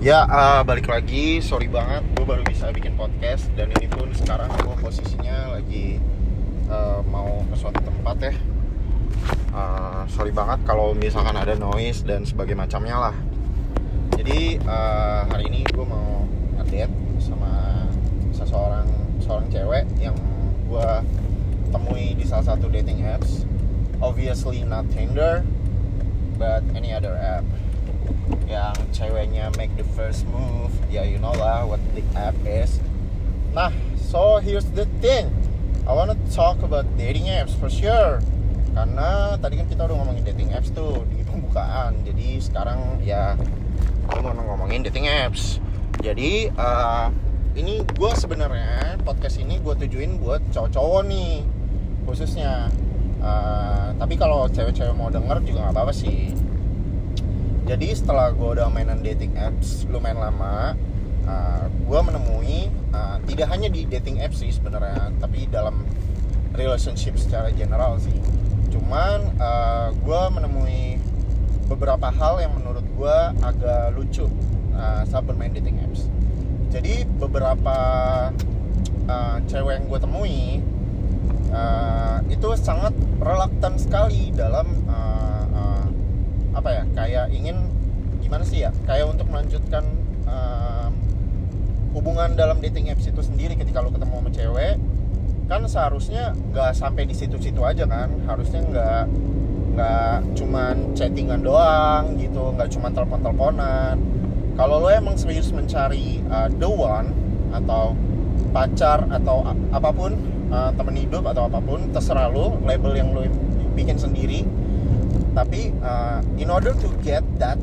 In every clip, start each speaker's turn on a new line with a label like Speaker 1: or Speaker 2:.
Speaker 1: Ya, uh, balik lagi. Sorry banget, gue baru bisa bikin podcast dan ini pun sekarang gue posisinya lagi uh, mau ke suatu tempat ya. Uh, sorry banget kalau misalkan ada noise dan sebagai macamnya lah. Jadi uh, hari ini gue mau update sama seseorang seorang cewek yang gue temui di salah satu dating apps. Obviously not Tinder, but any other app yang ceweknya make the first move. Ya you know lah what the app is. Nah so here's the thing. I wanna talk about dating apps for sure. Karena tadi kan kita udah ngomongin dating apps tuh di pembukaan. Jadi sekarang ya gue mau ngomongin dating apps. Jadi uh, ini gue sebenarnya podcast ini gue tujuin buat cowok-cowok nih khususnya. Uh, tapi kalau cewek-cewek mau denger juga nggak apa-apa sih jadi setelah gue udah mainan dating apps lumayan lama uh, gue menemui uh, tidak hanya di dating apps sih sebenarnya tapi dalam relationship secara general sih. Cuman uh, gue menemui beberapa hal yang menurut gue agak lucu uh, saat bermain dating apps. Jadi beberapa uh, cewek yang gue temui uh, itu sangat reluctant sekali dalam uh, apa ya kayak ingin gimana sih ya kayak untuk melanjutkan um, hubungan dalam dating apps itu sendiri ketika lo ketemu sama cewek kan seharusnya nggak sampai di situ-situ aja kan harusnya nggak nggak cuman chattingan doang gitu nggak cuman telepon-teleponan. Kalau lo emang serius mencari uh, the one atau pacar atau apa pun uh, temen hidup atau apa pun terserah lo label yang lo bikin sendiri tapi uh, in order to get that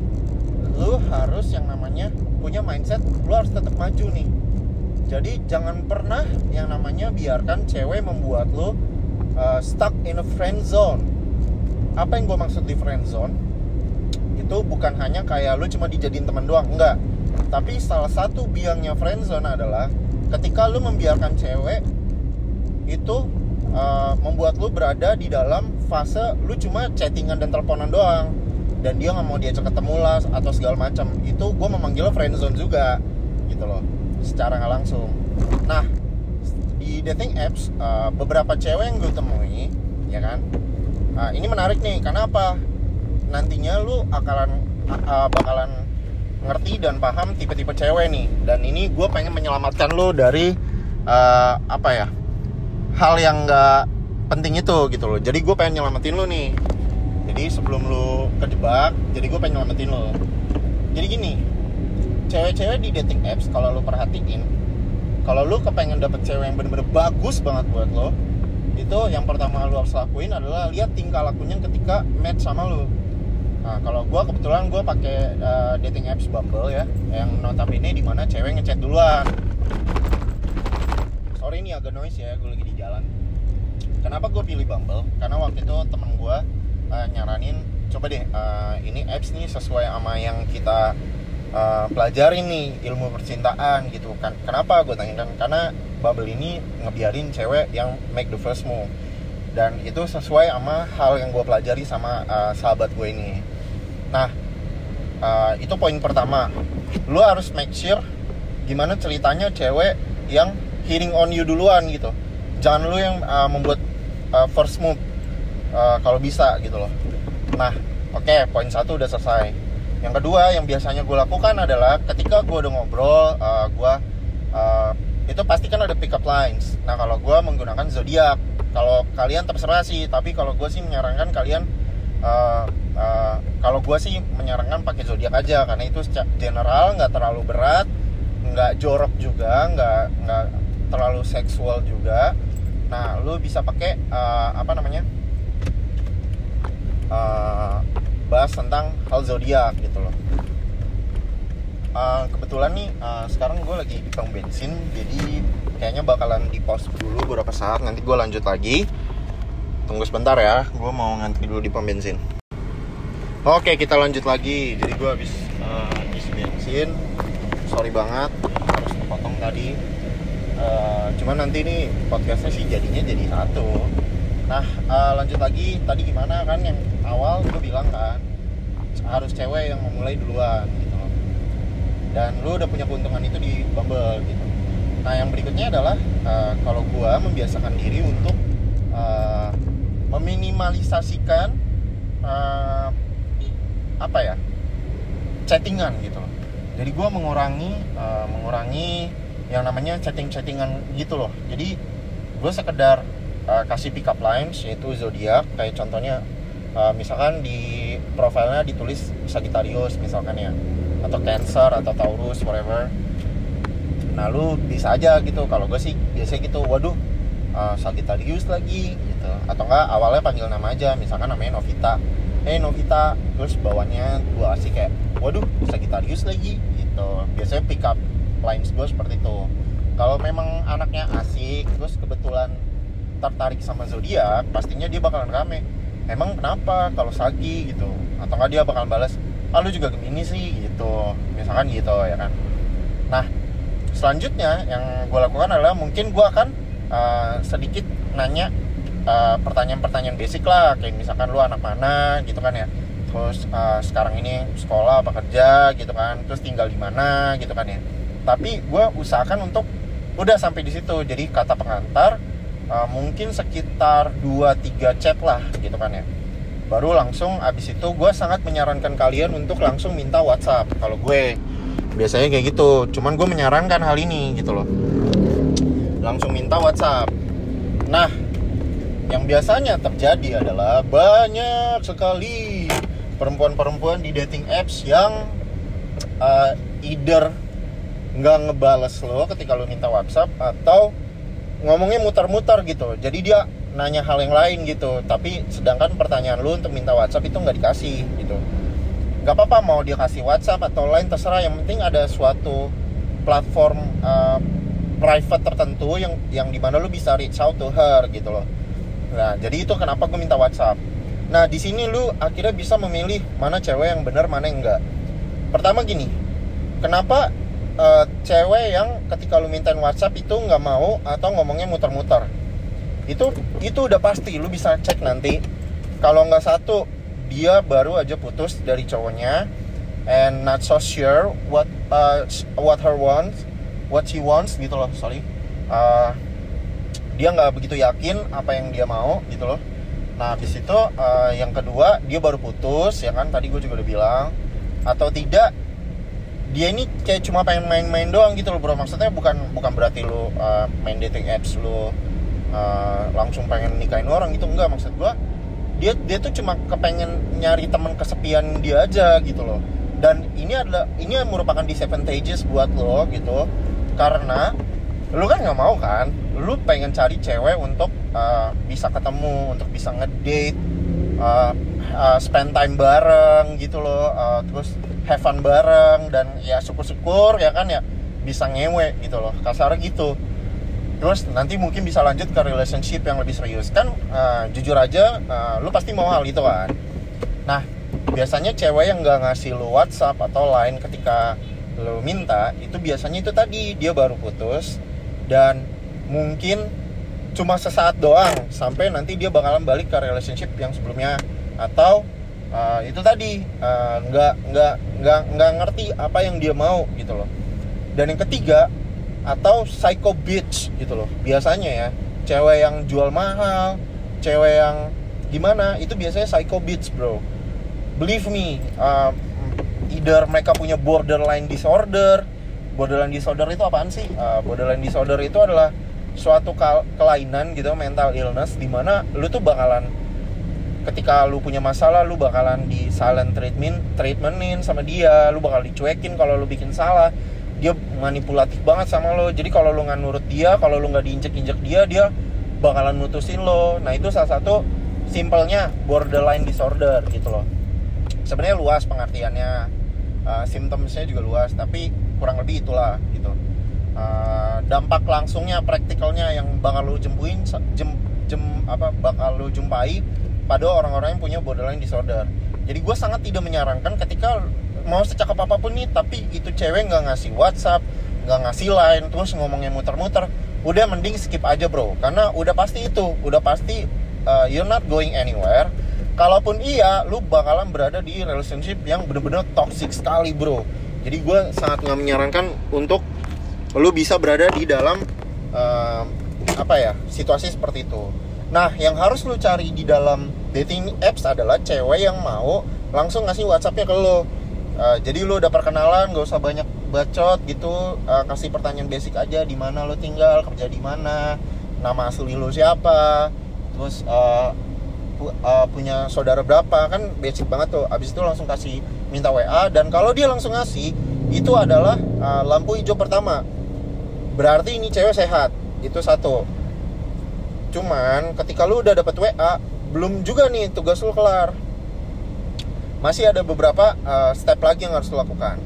Speaker 1: lu harus yang namanya punya mindset lu harus tetap maju nih. Jadi jangan pernah yang namanya biarkan cewek membuat lu uh, stuck in a friend zone. Apa yang gue maksud di friend zone? Itu bukan hanya kayak lu cuma dijadiin teman doang enggak. Tapi salah satu biangnya friend zone adalah ketika lu membiarkan cewek itu uh, membuat lu berada di dalam fase lu cuma chattingan dan teleponan doang. Dan dia nggak mau diajak ketemu lah atau segala macam. Itu gue memanggil friendzone juga gitu loh. Secara nggak langsung. Nah di dating apps uh, beberapa cewek yang gue temui ya kan? Uh, ini menarik nih karena apa? Nantinya lu akalan uh, bakalan ngerti dan paham tipe-tipe cewek nih. Dan ini gue pengen menyelamatkan lu dari uh, apa ya? Hal yang nggak penting itu gitu loh. Jadi gue pengen nyelamatin lo nih. Jadi sebelum lo kejebak jadi gue pengen nyelamatin lo jadi gini cewek-cewek di dating apps kalau lo perhatiin kalau lo kepengen dapet cewek yang bener-bener bagus banget buat lo itu yang pertama lo harus lakuin adalah lihat tingkah lakunya ketika match sama lo nah kalau gue kebetulan gue pakai uh, dating apps Bumble ya yang notabene di mana cewek ngechat duluan. Sorry ini agak noise ya gue lagi di kenapa gue pilih Bumble? Karena waktu itu temen gue uh, nyaranin coba deh uh, ini apps nih sesuai sama yang kita uh, pelajari nih ilmu percintaan gitu kan. Kenapa? Gue tanyakan karena Bumble ini ngebiarin cewek yang make the first move. Dan itu sesuai sama hal yang gue pelajari sama uh, sahabat gue ini. Nah uh, itu poin pertama. Lu harus make sure gimana ceritanya cewek yang hitting on you duluan gitu. Jangan lu yang uh, membuat first move uh, kalau bisa gitu loh. Nah oke okay, poin satu udah selesai. Yang kedua yang biasanya gue lakukan adalah ketika gue udah ngobrol uh, gue uh, itu pasti kan ada pick up lines. Nah kalau gue menggunakan zodiak. Kalau kalian terserah sih tapi kalau gue sih menyarankan kalian uh, uh, kalau gue sih menyarankan pakai zodiak aja karena itu general nggak terlalu berat nggak jorok juga nggak nggak terlalu seksual juga nah lu bisa pakai uh, apa namanya? Uh, bahas tentang hal zodiak gitu loh. Uh, kebetulan nih uh, sekarang gue lagi di pom bensin jadi kayaknya bakalan di pause dulu beberapa saat nanti gue lanjut lagi. Tunggu sebentar ya gue mau ngantri dulu di pom bensin. Oke kita lanjut lagi. Jadi gue habis uh, isi bensin. Sorry banget harus dipotong tadi uh, cuman nanti nih podcastnya sih jadinya jadi satu. Nah uh, lanjut lagi tadi gimana kan yang awal gue bilang kan harus cewek yang memulai duluan gitu. Loh dan lu udah punya keuntungan itu di Bumble gitu. Nah yang berikutnya adalah uh, kalau gue membiasakan diri untuk uh, meminimalisasikan uh, apa ya chattingan gitu. Loh jadi gue mengurangi uh, mengurangi yang namanya chatting-chattingan gitu loh. Jadi gue sekedar uh, kasih pick up lines yaitu zodiak kayak contohnya uh, misalkan di profilnya ditulis Sagittarius misalkan ya atau Cancer atau Taurus whatever. Nah lu bisa aja gitu. Kalau gue sih biasanya gitu. Waduh uh, Sagittarius lagi gitu. Atau enggak awalnya panggil nama aja misalkan namanya Novita. Eh hey, Novita terus bawahnya gue kasih kayak waduh Sagittarius lagi gitu. Biasanya pick up lines gue seperti itu. Kalau memang anaknya asik terus kebetulan tertarik sama zodiak pastinya dia bakalan rame. Emang kenapa? Kalau sagi gitu. Atau nggak dia bakalan balas ah lu juga gemini sih gitu. Misalkan gitu ya kan. Nah selanjutnya yang gue lakukan adalah mungkin gue akan uh, sedikit nanya eh, pertanyaan-pertanyaan basic lah. Kayak misalkan lu anak mana gitu kan ya. Terus uh, sekarang ini sekolah apa kerja gitu kan. Terus tinggal di mana gitu kan ya tapi gue usahakan untuk udah sampai di situ. Jadi kata pengantar uh, mungkin sekitar 2-3 chat lah gitu kan ya. Baru langsung abis itu gue sangat menyarankan kalian untuk langsung minta WhatsApp kalau gue. Biasanya kayak gitu. Cuman gue menyarankan hal ini gitu loh. Langsung minta WhatsApp. Nah yang biasanya terjadi adalah banyak sekali perempuan-perempuan di dating apps yang uh, either nggak ngebales lo ketika lo minta WhatsApp atau ngomongnya muter-muter gitu. Jadi dia nanya hal yang lain gitu. Tapi sedangkan pertanyaan lo untuk minta WhatsApp itu nggak dikasih gitu. Nggak apa-apa mau dia kasih WhatsApp atau lain terserah. Yang penting ada suatu platform uh, private tertentu yang yang di mana lo bisa reach out to her gitu loh. Nah jadi itu kenapa gue minta WhatsApp. Nah di sini lu akhirnya bisa memilih mana cewek yang benar mana yang enggak. Pertama gini, kenapa uh, cewek yang ketika lu mintain WhatsApp itu nggak mau atau ngomongnya muter-muter? Itu itu udah pasti, lu bisa cek nanti. Kalau nggak satu dia baru aja putus dari cowoknya and not so sure what uh, what her wants, what she wants gitu loh, sorry. Uh, dia nggak begitu yakin apa yang dia mau gitu loh Nah habis itu uh, yang kedua dia baru putus ya kan tadi gue juga udah bilang atau tidak dia ini kayak cuma pengen main-main doang gitu loh bro. Maksudnya bukan bukan berarti lo uh, main dating apps lo uh, langsung pengen nikahin orang gitu. Enggak maksud gue dia dia tuh cuma kepengen nyari teman kesepian dia aja gitu loh. Dan ini adalah ini merupakan disadvantages buat lo gitu. Karena lu kan nggak mau kan? Lu pengen cari cewek untuk uh, bisa ketemu untuk bisa ngedate uh, uh, spend time bareng gitu loh. Uh, terus have fun bareng dan ya syukur-syukur ya kan ya bisa ngewe gitu loh. Kasar gitu. Terus nanti mungkin bisa lanjut ke relationship yang lebih serius. Kan uh, jujur aja uh, lu pasti mau hal itu kan. Nah biasanya cewek yang nggak ngasih lu WhatsApp atau lain ketika lu minta itu biasanya itu tadi dia baru putus dan mungkin cuma sesaat doang sampai nanti dia bakalan balik ke relationship yang sebelumnya. Atau uh, itu tadi uh, nggak nggak nggak nggak ngerti apa yang dia mau gitu loh. Dan yang ketiga atau psycho bitch gitu loh. Biasanya ya cewek yang jual mahal cewek yang gimana itu biasanya psycho bitch bro. Believe me uh, either mereka punya borderline disorder borderline disorder itu apaan sih? Uh, borderline disorder itu adalah suatu kelainan gitu mental illness di mana lu tuh bakalan ketika lu punya masalah lu bakalan di silent treatment treatmentin sama dia. Lu bakal dicuekin kalau lu bikin salah. Dia manipulatif banget sama lo. Jadi kalau lu nggak nurut dia kalau lu nggak diinjek injek dia dia bakalan mutusin lo. Nah itu salah satu simpelnya borderline disorder gitu loh. Sebenarnya luas pengertiannya. Uh, symptomsnya juga luas tapi kurang lebih itulah gitu. Uh, dampak langsungnya praktikalnya yang bakal lu jempuin jem, jem apa bakal lu jumpai pada orang-orang yang punya borderline disorder. Jadi gue sangat tidak menyarankan ketika mau secakap apa pun nih tapi itu cewek nggak ngasih WhatsApp nggak ngasih line terus ngomongnya muter-muter udah mending skip aja bro. Karena udah pasti itu udah pasti uh, you're not going anywhere. Kalaupun iya lu bakalan berada di relationship yang bener-bener toxic sekali bro. Jadi gue sangat nggak menyarankan untuk lu bisa berada di dalam uh, apa ya situasi seperti itu. Nah yang harus lu cari di dalam dating apps adalah cewek yang mau langsung ngasih WhatsAppnya ke lo. Uh, jadi lu udah perkenalan gak usah banyak bacot gitu. Uh, kasih pertanyaan basic aja di mana lo tinggal kerja di mana nama asli lo siapa. Terus uh, pu uh, punya saudara berapa. Kan basic banget tuh. Abis itu langsung kasih minta WA dan kalau dia langsung ngasih itu adalah uh, lampu hijau pertama. Berarti ini cewek sehat. Itu satu. Cuman ketika lu udah dapat WA belum juga nih tugas lu kelar. Masih ada beberapa uh, step lagi yang harus lu lakukan.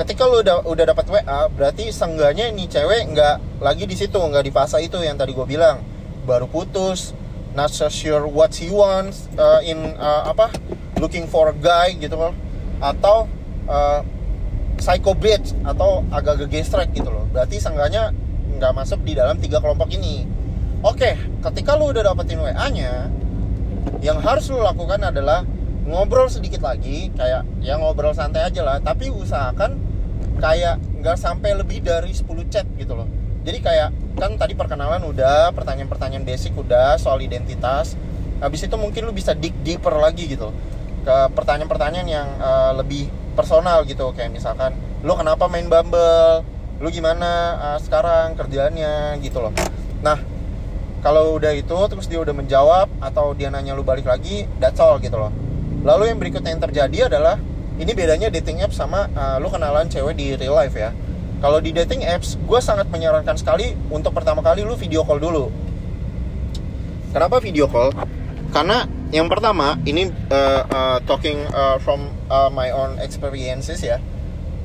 Speaker 1: Ketika lu udah udah dapat WA berarti seenggaknya ini cewek nggak lagi di situ nggak di fase itu yang tadi gue bilang. Baru putus not so sure what he wants uh, in uh, apa looking for a guy gitu loh. Atau uh, psycho bitch atau agak-agak gestrek gitu loh. Berarti seenggaknya nggak masuk di dalam tiga kelompok ini. Oke, ketika lu udah dapetin WA-nya, yang harus lu lakukan adalah ngobrol sedikit lagi, kayak ya ngobrol santai aja lah, tapi usahakan kayak nggak sampai lebih dari 10 chat gitu loh. Jadi kayak kan tadi perkenalan udah, pertanyaan-pertanyaan basic udah soal identitas. Habis itu mungkin lu bisa dig deeper lagi gitu ke pertanyaan-pertanyaan yang uh, lebih personal gitu kayak misalkan lu kenapa main Bumble, lu gimana uh, sekarang kerjaannya gitu loh. Nah, kalau udah itu terus dia udah menjawab atau dia nanya lu balik lagi that's all gitu loh. Lalu yang berikutnya yang terjadi adalah ini bedanya dating apps sama uh, lu kenalan cewek di real life ya. Kalau di dating apps gue sangat menyarankan sekali untuk pertama kali lu video call dulu. Kenapa video call? Karena yang pertama ini uh, uh, talking uh, from uh, my own experiences ya.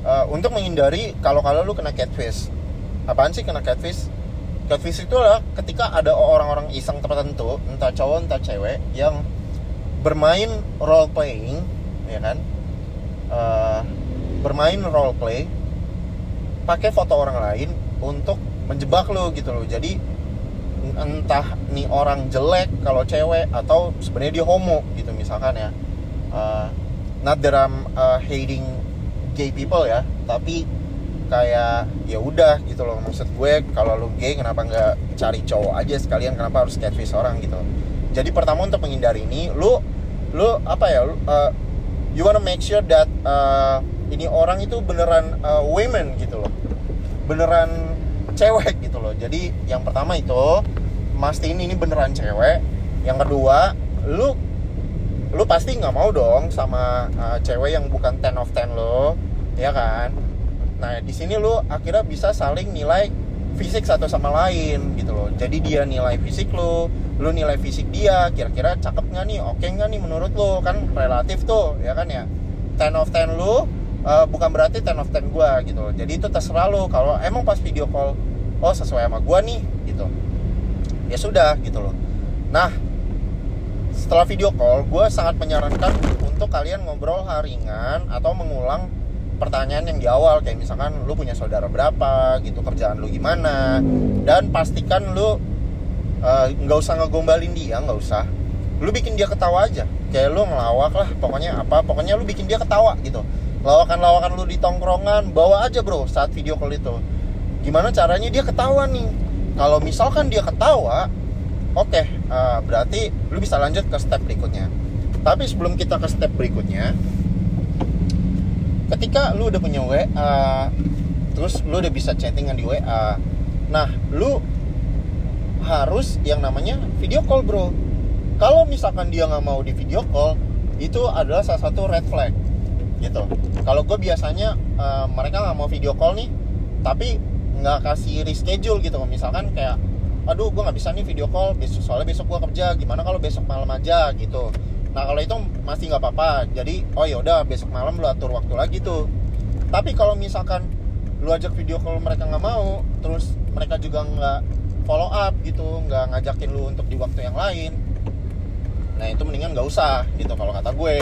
Speaker 1: Uh, untuk menghindari kalau kalau lu kena catfish. Apaan sih kena catfish catfish itu adalah ketika ada orang-orang iseng tertentu entah cowok entah cewek yang bermain role playing ya kan? Uh, bermain role play pakai foto orang lain untuk menjebak lo gitu loh. Jadi entah nih orang jelek kalau cewek atau sebenarnya dia homo gitu misalkan ya. Uh, not that I'm uh, hating gay people ya tapi kayak ya udah gitu loh. Maksud gue kalau lu gay kenapa nggak cari cowok aja sekalian? Kenapa harus catfish orang gitu? Jadi pertama untuk menghindari ini lu lu apa ya uh, you wanna make sure that uh, ini orang itu beneran uh, women gitu loh. Beneran cewek gitu loh. Jadi yang pertama itu mastiin ini beneran cewek. Yang kedua lu lu pasti nggak mau dong sama uh, cewek yang bukan 10 of 10 lo ya kan Nah, di sini lu akhirnya bisa saling nilai fisik satu sama lain gitu loh. Jadi dia nilai fisik lu, lu nilai fisik dia, kira-kira cakep nggak nih, oke okay nggak nih menurut lu kan relatif tuh, ya kan ya. 10 of 10 lu uh, bukan berarti 10 of 10 gua gitu loh. Jadi itu terserah lu kalau emang pas video call oh sesuai sama gua nih gitu. Ya sudah gitu loh. Nah, setelah video call, gue sangat menyarankan untuk kalian ngobrol haringan atau mengulang pertanyaan yang di awal kayak misalkan lu punya saudara berapa gitu kerjaan lu gimana dan pastikan lu eh, nggak uh, usah ngegombalin dia nggak usah. Lu bikin dia ketawa aja. Kayak lu ngelawak lah pokoknya apa pokoknya lu bikin dia ketawa gitu. Lawakan-lawakan lu di tongkrongan bawa aja bro saat video call itu. Gimana caranya dia ketawa nih? Kalau misalkan dia ketawa oke okay, uh, berarti lu bisa lanjut ke step berikutnya. Tapi sebelum kita ke step berikutnya ketika lu udah punya WA terus lu udah bisa chattingan di WA nah lu harus yang namanya video call bro. Kalau misalkan dia nggak mau di video call itu adalah salah satu red flag gitu. Kalau gue biasanya uh, mereka nggak mau video call nih tapi nggak kasih reschedule gitu. Misalkan kayak aduh gue nggak bisa nih video call besok soalnya besok gue kerja gimana kalau besok malam aja gitu nah kalau itu masih nggak apa-apa. Jadi oh ya udah besok malam lu atur waktu lagi tuh. Tapi kalau misalkan lu ajak video call mereka nggak mau terus mereka juga nggak follow up gitu nggak ngajakin lu untuk di waktu yang lain nah itu mendingan nggak usah gitu kalau kata gue.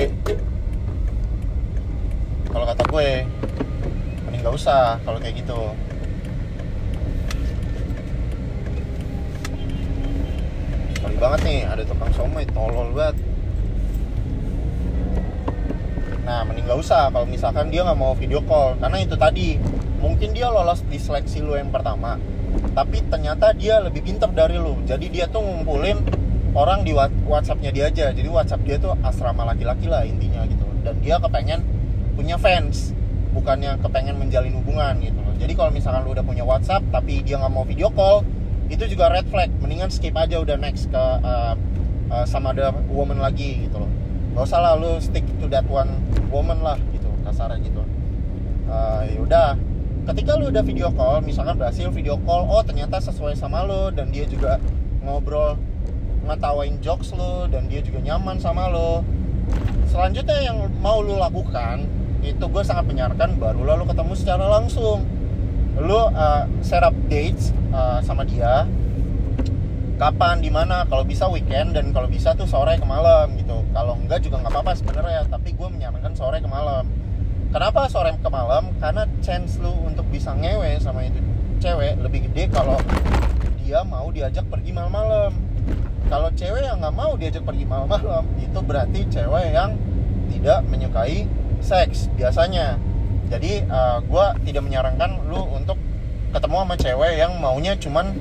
Speaker 1: Kalau kata gue mending nggak usah kalau kayak gitu. Sorry banget nih ada tukang somai tolol banget nah mending gak usah kalau misalkan dia nggak mau video call. Karena itu tadi mungkin dia lolos di seleksi lu yang pertama tapi ternyata dia lebih pintar dari lu. Jadi dia tuh ngumpulin orang di WhatsAppnya dia aja. Jadi WhatsApp dia tuh asrama laki-laki lah intinya gitu. Dan dia kepengen punya fans bukannya kepengen menjalin hubungan gitu loh. Jadi kalau misalkan lu udah punya WhatsApp tapi dia nggak mau video call itu juga red flag. Mendingan skip aja udah next ke uh, uh, sama ada woman lagi gitu loh gak usah lah lu stick to that one woman lah gitu kasarnya gitu. Uh, ya udah. Ketika lu udah video call misalkan berhasil video call oh ternyata sesuai sama lu dan dia juga ngobrol ngetawain jokes lu dan dia juga nyaman sama lo selanjutnya yang mau lu lakukan itu gue sangat menyarankan baru lu ketemu secara langsung. Lu uh, set up dates uh, sama dia kapan di mana kalau bisa weekend dan kalau bisa tuh sore ke malam gitu. Kalau enggak juga nggak apa-apa sebenarnya tapi gue menyarankan sore ke malam. Kenapa sore ke malam? Karena chance lu untuk bisa ngewe sama itu cewek lebih gede kalau dia mau diajak pergi malam-malam. Kalau cewek yang nggak mau diajak pergi malam-malam itu berarti cewek yang tidak menyukai seks biasanya. Jadi uh, eh, gue tidak menyarankan lu untuk ketemu sama cewek yang maunya cuman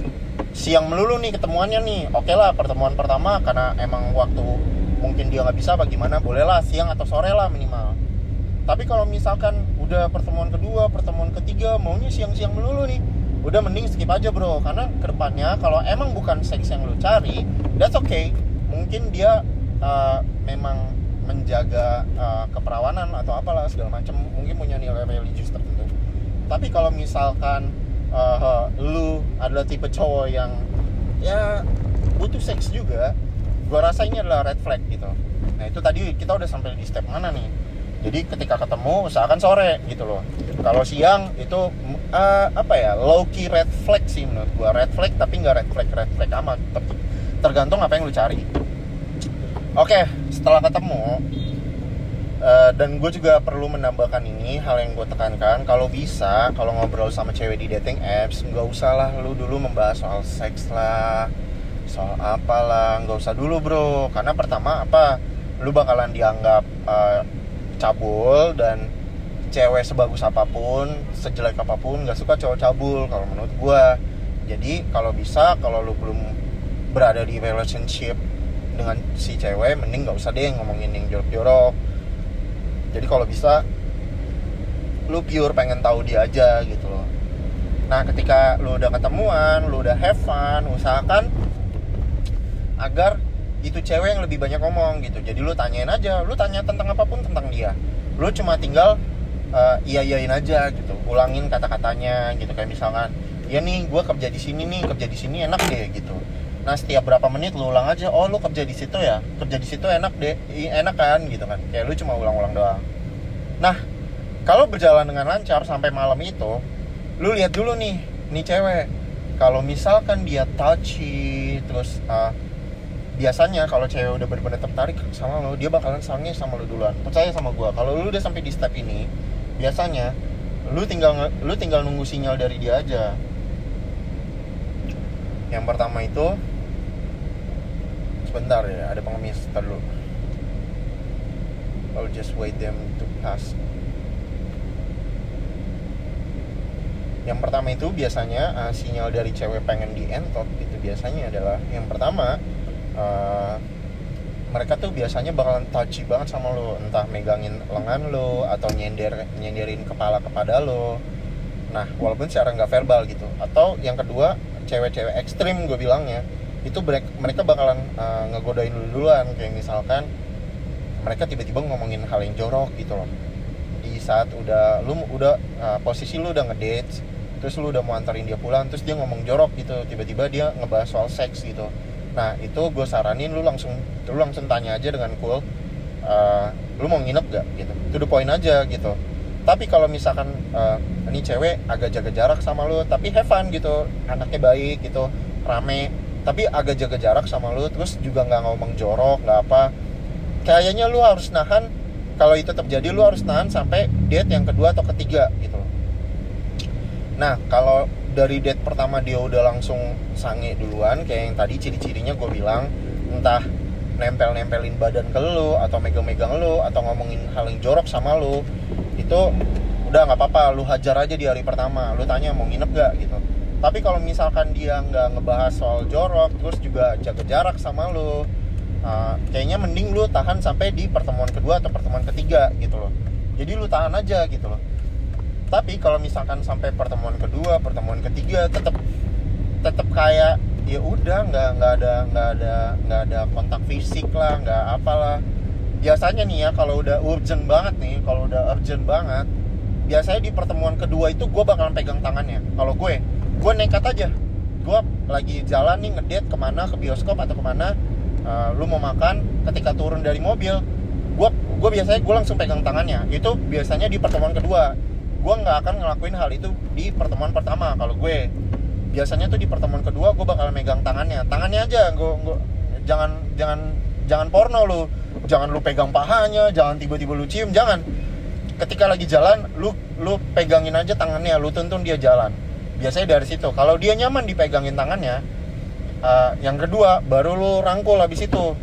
Speaker 1: siang melulu nih ketemuannya nih. Oke okay lah pertemuan pertama karena emang waktu mungkin dia nggak bisa bagaimana bolehlah siang atau sore lah minimal. Tapi kalau misalkan udah pertemuan kedua pertemuan ketiga maunya siang-siang melulu nih udah mending skip aja bro. Karena ke depannya kalau emang bukan seks yang lu cari that's okay. Mungkin dia uh, memang menjaga uh, keperawanan atau apalah segala macam mungkin punya nilai religius tertentu. Tapi kalau misalkan uh, lu adalah tipe cowok yang ya butuh seks juga. Gue rasa ini adalah red flag gitu. Nah itu tadi kita udah sampai di step mana nih? Jadi ketika ketemu usahakan sore gitu loh. Kalau siang itu uh, apa ya low key red flag sih menurut gue red flag tapi nggak red flag red flag amat. Tergantung apa yang lu cari. Oke setelah ketemu Uh, dan gue juga perlu menambahkan ini hal yang gue tekankan kalau bisa kalau ngobrol sama cewek di dating apps nggak usah lah lu dulu membahas soal seks lah soal apalah nggak usah dulu bro. Karena pertama apa? Lu bakalan dianggap uh, cabul dan cewek sebagus apa pun sejelek apa pun nggak suka cowok cabul kalau menurut gue jadi kalau bisa kalau lu belum berada di relationship dengan si cewek mending nggak usah deh ngomongin yang jorok-jorok jadi kalau bisa lu pure pengen tahu dia aja gitu loh. Nah ketika lu udah ketemuan lu udah have fun usahakan agar itu cewek yang lebih banyak ngomong gitu. Jadi lu tanyain aja lu tanya tentang apa pun tentang dia. Lu cuma tinggal uh, iya iyain aja gitu. Ulangin kata-katanya gitu. Kayak misalkan ya nih gue kerja di sini nih kerja di sini enak deh gitu nah setiap berapa menit lu ulang aja oh lu kerja di situ ya? Kerja di situ enak deh enak kan? Gitu kan. Kayak lu cuma ulang-ulang doang. Nah kalau berjalan dengan lancar sampai malam itu lu lihat dulu nih nih cewek. Kalau misalkan dia touchy terus uh, biasanya kalau cewek udah benar-benar tertarik sama lo dia bakalan sange sama lo duluan. Percaya sama gue kalau lu udah sampai di step ini biasanya lu tinggal lu tinggal nunggu sinyal dari dia aja. Yang pertama itu sebentar ya ada pengemis terlalu I'll just wait them to pass. Yang pertama itu biasanya uh, sinyal dari cewek pengen di entot itu biasanya adalah yang pertama uh, mereka tuh biasanya bakalan touchy banget sama lo. Entah megangin lengan lo atau nyender nyenderin kepala kepada lo. Nah walaupun secara nggak verbal gitu. Atau yang kedua cewek-cewek ekstrim gue bilangnya itu mereka bakalan uh, ngegodain lu duluan. Kayak misalkan mereka tiba-tiba ngomongin hal yang jorok gitu loh. Di saat udah lu udah uh, posisi lu udah ngedate terus lu udah mau antarin dia pulang terus dia ngomong jorok gitu tiba-tiba dia ngebahas soal seks gitu. Nah itu gue saranin lu langsung lu langsung tanya aja dengan cool uh, lu mau nginep gak gitu. To the point aja gitu. Tapi kalau misalkan uh, ini cewek agak jaga jarak sama lu tapi have fun gitu anaknya baik gitu rame tapi agak jaga jarak sama lu terus juga nggak ngomong jorok nggak apa. Kayaknya lu harus nahan kalau itu terjadi lu harus nahan sampai date yang kedua atau ketiga gitu loh. Nah kalau dari date pertama dia udah langsung sange duluan kayak yang tadi ciri-cirinya gue bilang entah nempel-nempelin badan ke lu atau megang-megang lu atau ngomongin hal yang jorok sama lu itu udah nggak apa-apa lu hajar aja di hari pertama. Lu tanya mau nginep gak gitu tapi kalau misalkan dia nggak ngebahas soal jorok terus juga jaga jarak sama lu uh, kayaknya mending lu tahan sampai di pertemuan kedua atau pertemuan ketiga gitu loh. Jadi lu tahan aja gitu loh. Tapi kalau misalkan sampai pertemuan kedua pertemuan ketiga tetap tetap kayak ya udah nggak nggak ada nggak ada nggak ada kontak fisik lah nggak apalah. Biasanya nih ya kalau udah urgent banget nih kalau udah urgent banget biasanya di pertemuan kedua itu gue bakalan pegang tangannya. Kalau gue gue nekat aja. Gue lagi jalan nih ngedate ke mana ke bioskop atau ke mana uh, lu mau makan ketika turun dari mobil gue gue biasanya gue langsung pegang tangannya. Itu biasanya di pertemuan kedua. Gue nggak akan ngelakuin hal itu di pertemuan pertama kalau gue. Biasanya tuh di pertemuan kedua gue bakal megang tangannya. Tangannya aja gue, jangan jangan jangan porno lu. Jangan lu pegang pahanya jangan tiba-tiba lu cium jangan. Ketika lagi jalan lu lu pegangin aja tangannya lu tuntun dia jalan biasanya dari situ. Kalau dia nyaman dipegangin tangannya uh, yang kedua baru lu rangkul habis itu.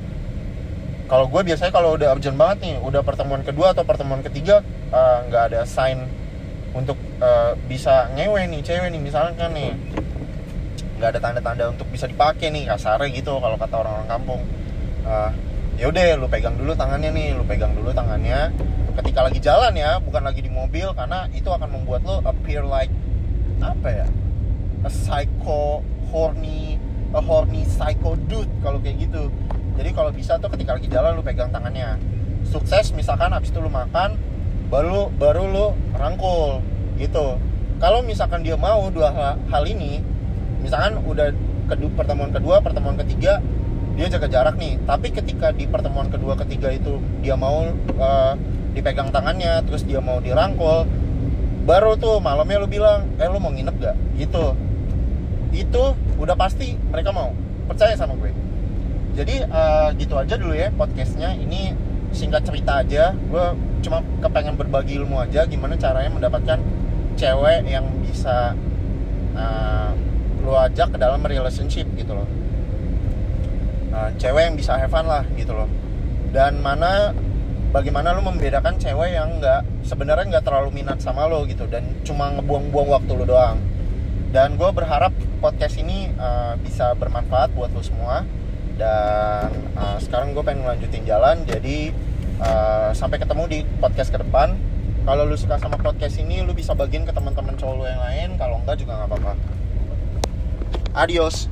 Speaker 1: Kalau gue biasanya kalau udah urgent banget nih udah pertemuan kedua atau pertemuan ketiga eh, nggak uh, ada sign untuk uh, bisa ngewe nih cewek nih misalkan nih. Nggak ada tanda-tanda untuk bisa dipakai nih kasarnya gitu kalau kata orang-orang kampung. Uh, ya udah lu pegang dulu tangannya nih lu pegang dulu tangannya. Ketika lagi jalan ya bukan lagi di mobil karena itu akan membuat lo appear like apa ya? A psycho horny a horny psycho dude kalau kayak gitu. Jadi kalau bisa tuh ketika lagi jalan lu pegang tangannya. Sukses misalkan habis itu lu makan baru baru lu rangkul gitu. Kalau misalkan dia mau dua hal, hal ini misalkan udah kedua pertemuan kedua pertemuan ketiga dia jaga jarak nih. Tapi ketika di pertemuan kedua ketiga itu dia mau uh, dipegang tangannya terus dia mau dirangkul baru tuh malamnya lu bilang eh lu mau nginep gak gitu. Itu udah pasti mereka mau. Percaya sama gue. Jadi uh, gitu aja dulu ya podcastnya. Ini singkat cerita aja. Gue cuma kepengen berbagi ilmu aja gimana caranya mendapatkan cewek yang bisa uh, lu ajak ke dalam relationship gitu loh. Nah, cewek yang bisa have fun lah gitu loh. Dan mana bagaimana lu membedakan cewek yang nggak sebenarnya nggak terlalu minat sama lo gitu dan cuma ngebuang-buang waktu lo doang. Dan gue berharap podcast ini uh, bisa bermanfaat buat lo semua. Dan uh, sekarang gue pengen lanjutin jalan jadi uh, sampai ketemu di podcast ke depan. Kalau lu suka sama podcast ini lu bisa bagiin ke teman-teman cowok lu yang lain. Kalau enggak juga nggak apa-apa. Adios.